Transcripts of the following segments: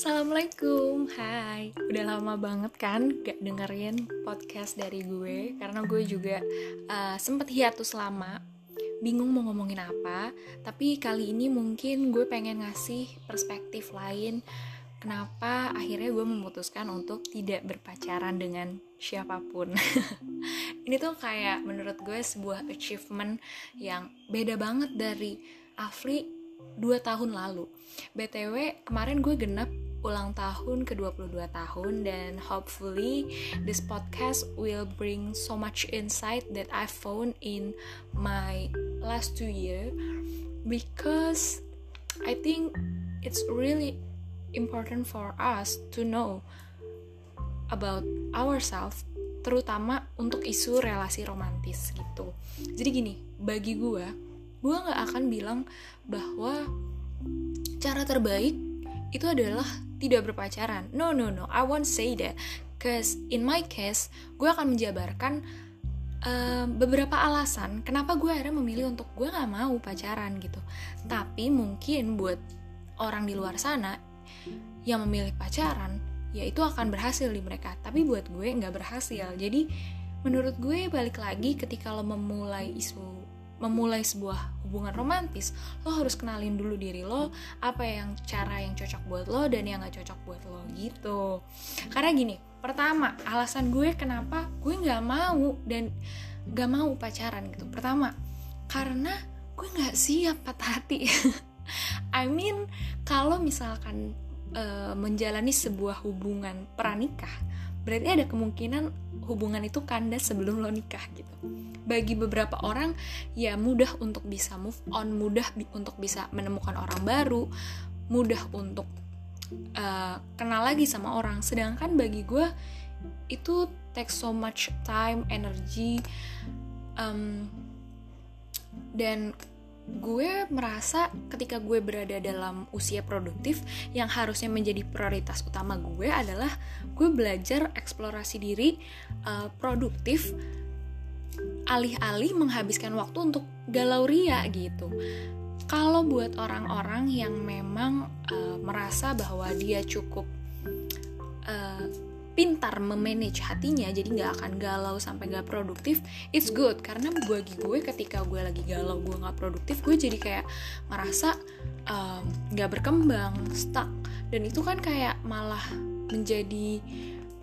Assalamualaikum, hai. Udah lama banget kan gak dengerin podcast dari gue Karena gue juga uh, sempet hiatus lama. Bingung mau ngomongin apa Tapi kali ini mungkin gue pengen ngasih perspektif lain Kenapa akhirnya gue memutuskan untuk tidak berpacaran dengan siapa pun. Ini tuh kayak menurut gue sebuah achievement yang beda banget dari Afri dua tahun lalu. BTW, kemarin gue genap ulang tahun ke-22 tahun dan hopefully this podcast will bring so much insight that I found in my last two year because I think it's really important for us to know about ourselves terutama untuk isu relasi romantis gitu. Jadi gini, bagi gue, gue gak akan bilang bahwa cara terbaik itu adalah tidak berpacaran. No, no, no. I won't say that. Cause in my case, gue akan menjabarkan uh, beberapa alasan kenapa gue akhirnya memilih untuk gue gak mau pacaran gitu. Tapi mungkin buat orang di luar sana yang memilih pacaran, ya itu akan berhasil di mereka. Tapi buat gue nggak berhasil. Jadi menurut gue balik lagi ketika lo memulai isu memulai sebuah hubungan romantis, lo harus kenalin dulu diri lo, apa yang cara yang cocok buat lo dan yang gak cocok buat lo gitu. Karena gini, pertama alasan gue kenapa gue nggak mau dan gak mau pacaran gitu. Pertama, karena gue nggak siap patah hati. I mean, kalau misalkan uh, menjalani sebuah hubungan pranikah, berarti ada kemungkinan hubungan itu kandas sebelum lo nikah gitu. Bagi beberapa orang ya mudah untuk bisa move on, mudah untuk bisa menemukan orang baru, mudah untuk uh, kenal lagi sama orang. Sedangkan bagi gue itu take so much time, energy, um, dan gue merasa ketika gue berada dalam usia produktif yang harusnya menjadi prioritas utama gue adalah gue belajar eksplorasi diri uh, produktif alih-alih menghabiskan waktu untuk galau ria gitu. Kalau buat orang-orang yang memang uh, merasa bahwa dia cukup uh, pintar memanage hatinya jadi nggak akan galau sampai nggak produktif it's good. Karena bagi gue ketika gue lagi galau gue nggak produktif gue jadi kayak merasa nggak um, berkembang stuck. Dan itu kan kayak malah menjadi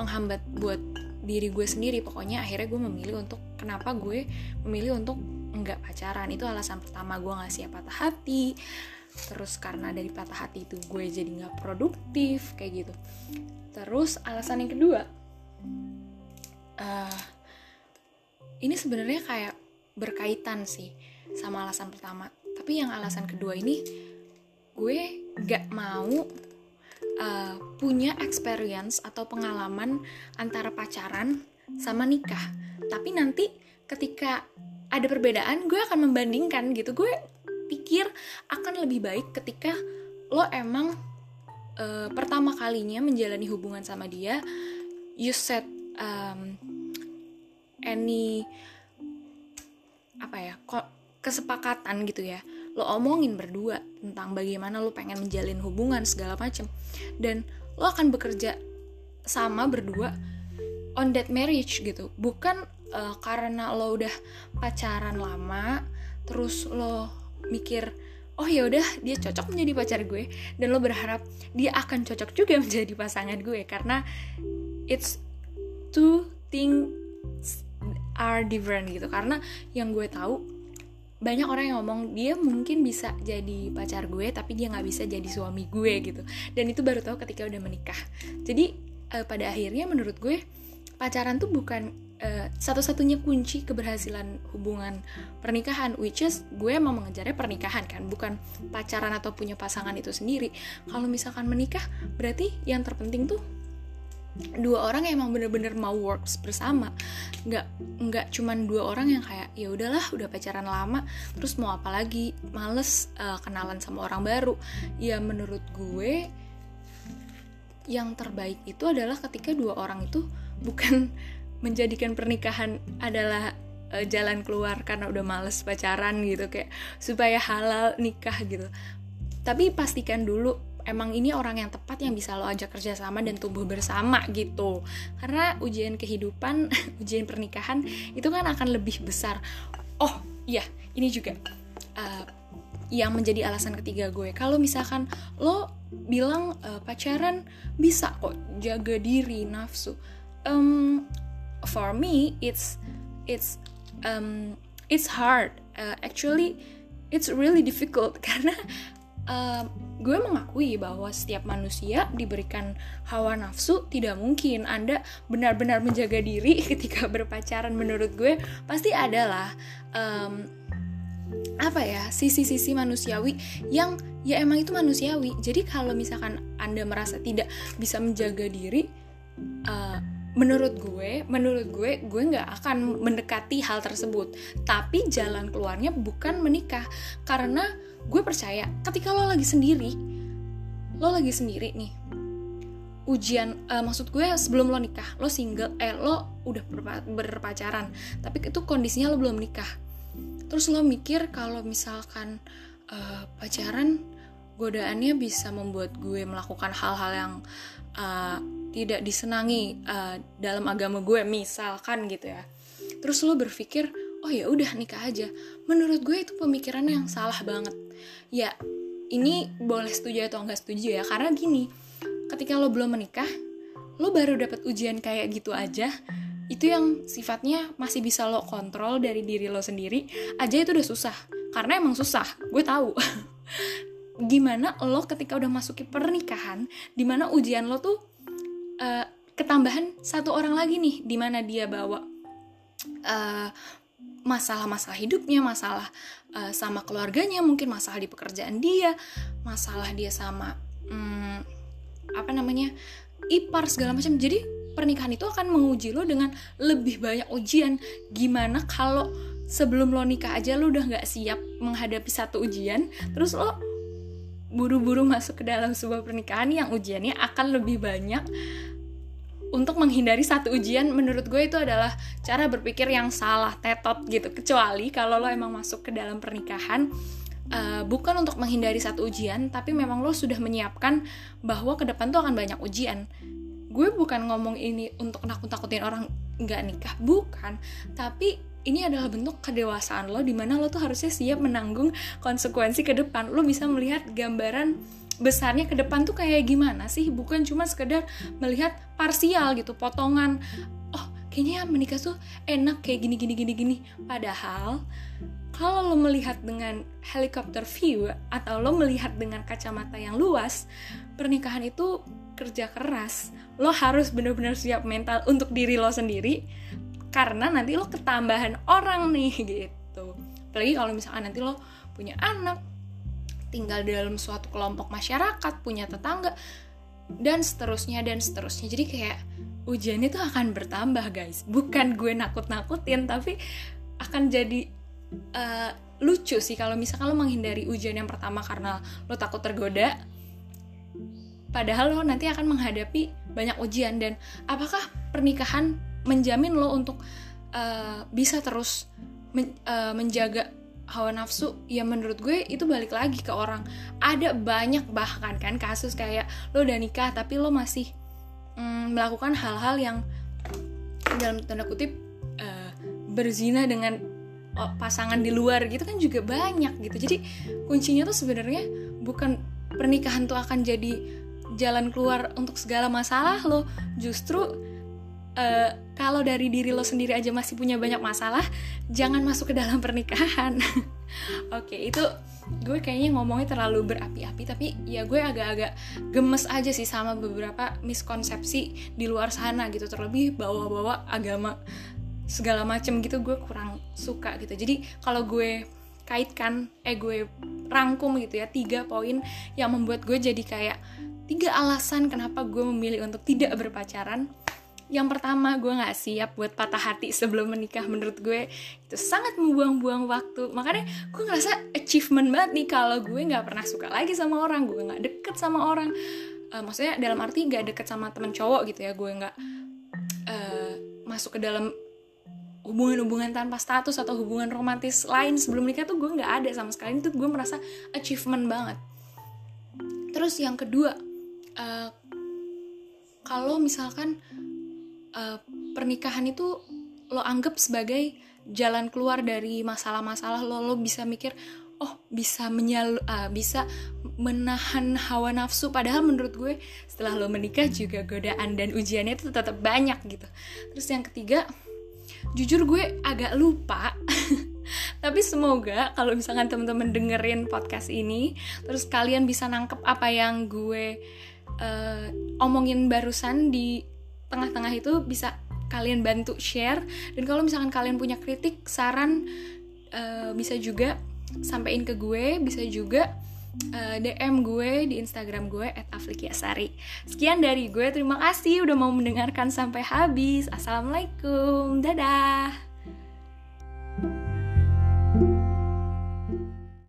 penghambat buat diri gue sendiri. Pokoknya akhirnya gue memilih untuk kenapa gue memilih untuk nggak pacaran? Itu alasan pertama gue nggak siap patah hati. Terus karena dari patah hati itu gue jadi nggak produktif kayak gitu Terus alasan yang kedua, uh, ini sebenarnya kayak berkaitan sih sama alasan pertama. Tapi yang alasan kedua ini, gue gak mau uh, punya experience atau pengalaman antara pacaran sama nikah. Tapi nanti ketika ada perbedaan, gue akan membandingkan gitu. Gue pikir akan lebih baik ketika lo emang uh, pertama kalinya menjalani hubungan sama dia you set um, any apa ya kok kesepakatan gitu ya. Lo omongin berdua tentang bagaimana lo pengen menjalin hubungan segala macem. Dan lo akan bekerja sama berdua on that marriage gitu. Bukan uh, karena lo udah pacaran lama terus lo mikir oh ya udah dia cocok menjadi pacar gue. Dan lo berharap dia akan cocok juga menjadi pasangan gue karena it's two things are different gitu. Karena yang gue tahu banyak orang yang ngomong dia mungkin bisa jadi pacar gue tapi dia nggak bisa jadi suami gue gitu. Dan itu baru tahu ketika udah menikah. Jadi uh, pada akhirnya menurut gue pacaran tuh bukan uh, satu-satunya kunci keberhasilan hubungan pernikahan which is gue emang mengejarnya pernikahan kan bukan pacaran atau punya pasangan itu sendiri. Kalau misalkan menikah berarti yang terpenting tuh dua orang yang emang bener-bener mau works bersama. Nggak nggak cuman dua orang yang kayak ya udahlah udah pacaran lama terus mau apa lagi? Males uh, kenalan sama orang baru. Ya menurut gue yang terbaik itu adalah ketika dua orang itu bukan menjadikan pernikahan adalah uh, jalan keluar karena udah males pacaran gitu kayak supaya halal nikah gitu. Tapi pastikan dulu emang ini orang yang tepat yang bisa lo ajak kerjasama dan tumbuh bersama gitu. Karena ujian kehidupan ujian pernikahan itu kan akan lebih besar. Oh iya ini juga uh, yang menjadi alasan ketiga gue. Kalau misalkan lo bilang uh, pacaran bisa kok jaga diri nafsu um, for me it's it's um, it's hard. Uh, actually it's really difficult karena uh, gue mengakui bahwa setiap manusia diberikan hawa nafsu tidak mungkin. Anda benar-benar menjaga diri ketika berpacaran menurut gue pasti adalah um, apa ya sisi-sisi manusiawi yang ya emang itu manusiawi. Jadi kalau misalkan anda merasa tidak bisa menjaga diri uh, menurut gue menurut gue gue nggak akan mendekati hal tersebut. Tapi jalan keluarnya bukan menikah. Karena gue percaya ketika lo lagi sendiri lo lagi sendiri nih ujian uh, maksud gue sebelum lo nikah lo single eh lo udah berpacaran tapi itu kondisinya lo belum nikah. Terus lo mikir kalau misalkan uh, pacaran godaannya bisa membuat gue melakukan hal-hal yang uh, tidak disenangi uh, dalam agama gue misalkan gitu ya. Terus lo berpikir oh ya udah nikah aja. Menurut gue itu pemikiran yang salah banget. Ya ini boleh setuju atau enggak setuju ya karena gini ketika lo belum menikah lo baru dapat ujian kayak gitu aja itu yang sifatnya masih bisa lo kontrol dari diri lo sendiri aja itu udah susah. Karena emang susah gue tahu. Gimana lo ketika udah masuki pernikahan di mana ujian lo tuh uh, ketambahan satu orang lagi nih di mana dia bawa uh, masalah-masalah hidupnya, masalah uh, sama keluarganya, mungkin masalah di pekerjaan dia, masalah dia sama um, apa namanya ipar segala macam. Jadi pernikahan itu akan menguji lo dengan lebih banyak ujian. Gimana kalau sebelum lo nikah aja lo udah nggak siap menghadapi satu ujian, terus lo buru-buru masuk ke dalam sebuah pernikahan yang ujiannya akan lebih banyak untuk menghindari satu ujian menurut gue itu adalah cara berpikir yang salah tetot gitu. Kecuali kalau lo emang masuk ke dalam pernikahan uh, bukan untuk menghindari satu ujian tapi memang lo sudah menyiapkan bahwa ke depan tuh akan banyak ujian. Gue bukan ngomong ini untuk nakut-nakutin orang nggak nikah bukan. Tapi ini adalah bentuk kedewasaan lo di mana lo tuh harusnya siap menanggung konsekuensi ke depan. Lo bisa melihat gambaran besarnya ke depan tuh kayak gimana sih? Bukan cuma sekedar melihat parsial gitu potongan. Oh kayaknya menikah tuh enak kayak gini gini gini gini. Padahal kalau lo melihat dengan helikopter view atau lo melihat dengan kacamata yang luas pernikahan itu kerja keras. Lo harus benar-benar siap mental untuk diri lo sendiri karena nanti lo ketambahan orang nih gitu. Apalagi kalau misalkan nanti lo punya anak tinggal dalam suatu kelompok masyarakat punya tetangga dan seterusnya dan seterusnya. Jadi kayak ujiannya tuh akan bertambah guys. Bukan gue nakut-nakutin tapi akan jadi uh, lucu sih kalau misalkan lo menghindari ujian yang pertama karena lo takut tergoda padahal lo nanti akan menghadapi banyak ujian. Dan apakah pernikahan menjamin lo untuk uh, bisa terus men, uh, menjaga hawa nafsu ya menurut gue itu balik lagi ke orang. Ada banyak bahkan kan kasus kayak lo udah nikah tapi lo masih mm, melakukan hal-hal yang dalam tanda kutip uh, berzina dengan oh, pasangan di luar gitu kan juga banyak gitu. Jadi kuncinya tuh sebenarnya bukan pernikahan tuh akan jadi jalan keluar untuk segala masalah lo justru uh, kalau dari diri lo sendiri aja masih punya banyak masalah, jangan masuk ke dalam pernikahan. Oke, okay, itu gue kayaknya ngomongnya terlalu berapi-api, tapi ya gue agak-agak gemes aja sih sama beberapa miskonsepsi di luar sana gitu, terlebih bawa-bawa agama segala macem gitu gue kurang suka gitu. Jadi kalau gue kaitkan, eh gue rangkum gitu ya tiga poin yang membuat gue jadi kayak tiga alasan kenapa gue memilih untuk tidak berpacaran yang pertama gue nggak siap buat patah hati sebelum menikah menurut gue. Itu sangat membuang-buang waktu. Makanya gue ngerasa achievement banget nih kalau gue nggak pernah suka lagi sama orang gue nggak deket sama orang. Uh, maksudnya dalam arti nggak deket sama temen cowok gitu ya gue nggak uh, masuk ke dalam hubungan-hubungan tanpa status atau hubungan romantis lain sebelum nikah tuh gue nggak ada sama sekali. Itu gue merasa achievement banget. Terus yang kedua uh, kalau misalkan uh, pernikahan itu lo anggap sebagai jalan keluar dari masalah-masalah lo. Lo bisa mikir oh bisa menyal uh, bisa menahan hawa nafsu. Padahal menurut gue setelah lo menikah juga godaan dan ujiannya itu tetap banyak gitu. Terus yang ketiga jujur gue agak lupa. Tapi semoga kalau misalkan teman-teman dengerin podcast ini terus kalian bisa nangkep apa yang gue uh, omongin barusan di tengah-tengah itu bisa kalian bantu share dan kalau misalkan kalian punya kritik saran uh, bisa juga sampein ke gue bisa juga uh, eh, DM gue di Instagram gue @aflikiasari. Sekian dari gue, terima kasih udah mau mendengarkan sampai habis. Assalamualaikum, dadah.